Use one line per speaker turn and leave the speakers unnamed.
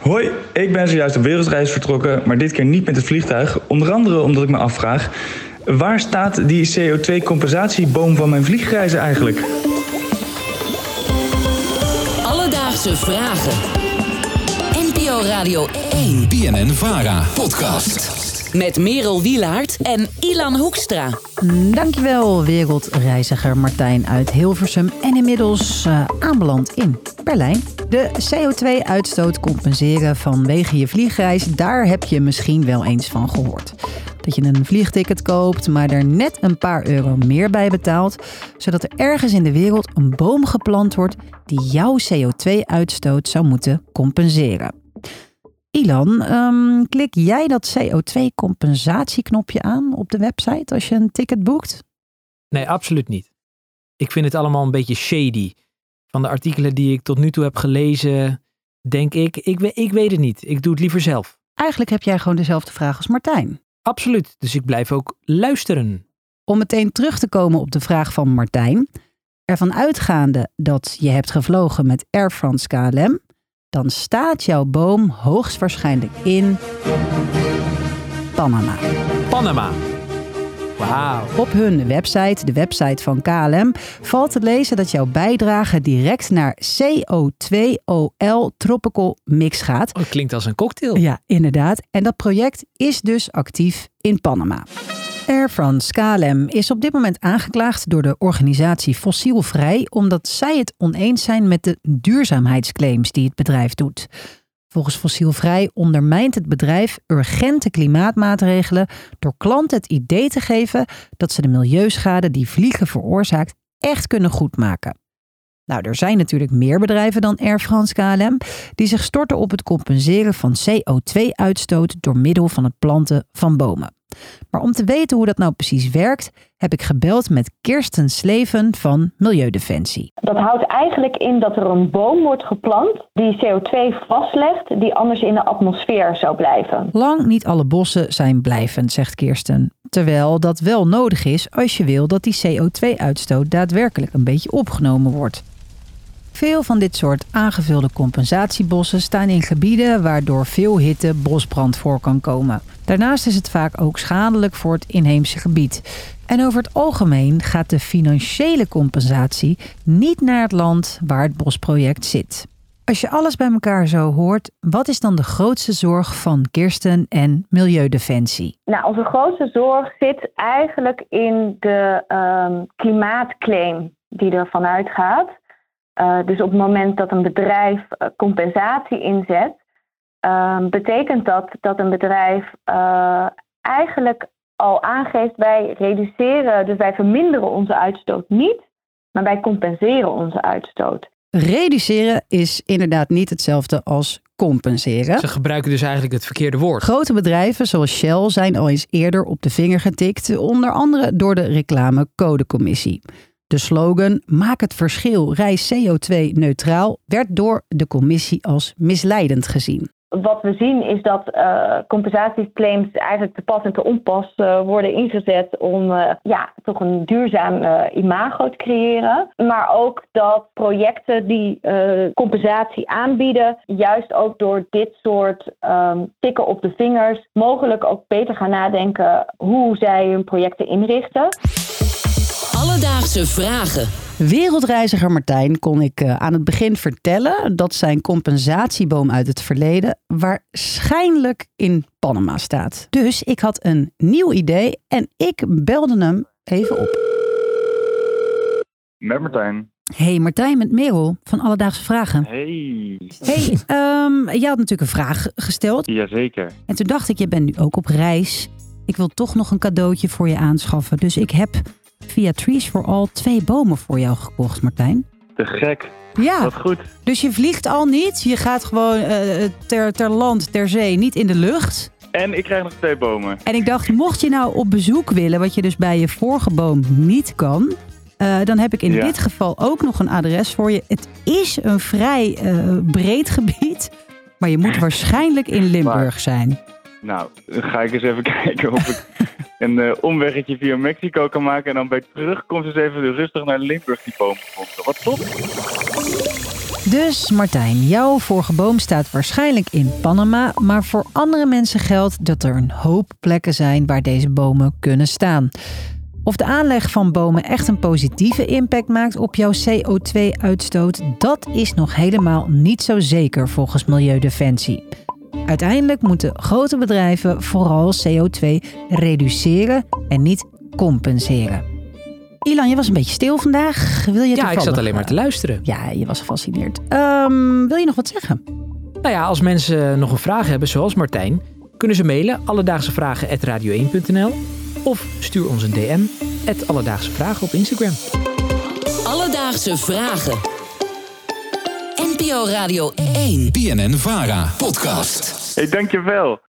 Hoi, ik ben zojuist op wereldreis vertrokken, maar dit keer niet met het vliegtuig. Onder andere omdat ik me afvraag, waar staat die CO2-compensatieboom van mijn vliegreizen eigenlijk?
Alledaagse vragen. NPO Radio 1
BNN Vara podcast.
Met Merel Wielaert en Ilan Hoekstra.
Dankjewel, wereldreiziger Martijn uit Hilversum. En inmiddels eh, aanbeland in Berlijn. De CO2-uitstoot compenseren vanwege je vliegreis, daar heb je misschien wel eens van gehoord. Dat je een vliegticket koopt, maar er net een paar euro meer bij betaalt, zodat er ergens in de wereld een boom geplant wordt die jouw CO2-uitstoot zou moeten compenseren. Ilan, ehm, klik jij dat CO2-compensatieknopje aan op de website als je een ticket boekt?
Nee, absoluut niet. Ik vind het allemaal een beetje shady. Van de artikelen die ik tot nu toe heb gelezen, denk ik, ik, ik weet het niet. Ik doe het liever zelf.
Eigenlijk heb jij gewoon dezelfde vraag als Martijn.
Absoluut. Dus ik blijf ook luisteren.
Om meteen terug te komen op de vraag van Martijn. Ervan uitgaande dat je hebt gevlogen met Air France KLM, dan staat jouw boom hoogstwaarschijnlijk in Panama.
Panama. Wauw.
Op hun website, de website van KLM, valt te lezen dat jouw bijdrage direct naar CO2OL Tropical Mix gaat.
Oh, klinkt als een cocktail.
Ja, inderdaad. En dat project is dus actief in Panama. Air France KLM is op dit moment aangeklaagd door de organisatie Fossielvrij omdat zij het oneens zijn met de duurzaamheidsclaims die het bedrijf doet. Volgens Fossielvrij ondermijnt het bedrijf urgente klimaatmaatregelen door klanten het idee te geven dat ze de milieuschade die vliegen veroorzaakt echt kunnen goedmaken. Nou, er zijn natuurlijk meer bedrijven dan Air France KLM die zich storten op het compenseren van CO2-uitstoot door middel van het planten van bomen. Maar om te weten hoe dat nou precies werkt, heb ik gebeld met Kirsten Sleven van Milieudefensie.
Dat houdt eigenlijk in dat er een boom wordt geplant die CO2 vastlegt, die anders in de atmosfeer zou blijven.
Lang niet alle bossen zijn blijvend, zegt Kirsten. Terwijl dat wel nodig is als je wil dat die CO2-uitstoot daadwerkelijk een beetje opgenomen wordt. Veel van dit soort aangevulde compensatiebossen staan in gebieden waar door veel hitte bosbrand voor kan komen. Daarnaast is het vaak ook schadelijk voor het inheemse gebied. En over het algemeen gaat de financiële compensatie niet naar het land waar het bosproject zit. Als je alles bij elkaar zo hoort, wat is dan de grootste zorg van Kirsten en Milieudefensie?
Nou, onze grootste zorg zit eigenlijk in de ehm, klimaatclaim die er vanuit gaat. Eh, dus op het moment dat een bedrijf eh, compensatie inzet, ehm, betekent dat dat een bedrijf eh, eigenlijk al aangeeft wij reduceren, dus wij verminderen onze uitstoot niet, maar wij compenseren onze uitstoot.
Reduceren is inderdaad niet hetzelfde als compenseren.
Ze gebruiken dus eigenlijk het verkeerde woord.
Grote bedrijven zoals Shell zijn al eens eerder op de vinger getikt, onder andere door de reclamecodecommissie. De slogan Maak het verschil, reis CO2-neutraal werd door de commissie als misleidend gezien.
Wat we zien is dat eh, compensatieclaims eigenlijk te pas en te onpas eh, worden ingezet om eh, ja, toch een duurzaam imago te creëren. Maar ook dat projecten die compensatie aanbieden, juist ook door dit soort ehm, tikken op de vingers, mogelijk ook beter gaan nadenken hoe zij hun projecten inrichten.
Alledaagse vragen.
Wereldreiziger Martijn kon ik eh, aan het begin vertellen dat zijn compensatieboom uit het verleden waarschijnlijk in Panama staat. Dus ik had een nieuw idee en ik belde hem even op.
Met Martijn.
Hey Martijn met Merel van Alledaagse Vragen.
Hey.
Hey, ehm, jij had natuurlijk een vraag gesteld.
Jazeker.
En toen dacht ik, je bent nu ook op reis. Ik wil toch nog een cadeautje voor je aanschaffen. Dus ik heb via Trees for All twee bomen voor jou gekocht, Martijn.
Te gek.
Ja,
Wat goed.
dus je vliegt al niet. Je gaat gewoon eh, ter, ter land, ter zee, niet in de lucht.
En ik krijg nog twee bomen.
En ik dacht, mocht je nou op bezoek willen, wat je dus bij je vorige boom niet kan... eh, dan heb ik in
Ja.
dit geval ook nog een adres voor je. Het is een vrij eh, breed gebied, maar je moet waarschijnlijk in Limburg zijn.
Nou, dan ga ik eens even kijken of ik een eh, omweggetje via Mexico kan maken. En dan bij terugkomst eens even rustig naar Limburg die vonden. Wat top.
Dus Martijn, jouw vorige boom staat waarschijnlijk in Panama, maar voor andere mensen geldt dat er een hoop plekken zijn waar deze bomen kunnen staan. Of de aanleg van bomen echt een positieve impact maakt op jouw CO2-uitstoot, dat is nog helemaal niet zo zeker volgens Milieudefensie. Uiteindelijk moeten grote bedrijven vooral CO2 reduceren en niet compenseren. Ilan, je was een beetje stil vandaag. Wil je
Ja, ik zat alleen maar te luisteren.
Ja, je was gefascineerd. Ehm, wil je nog wat zeggen?
Nou ja, als mensen nog een vraag hebben, zoals Martijn, kunnen ze mailen alledaagsevragen.radio1.nl of stuur ons een DM, Alledaagse Vragen op Instagram.
Alledaagse vragen. NPO Radio 1.
BNN Vara podcast.
Hey, dankjewel.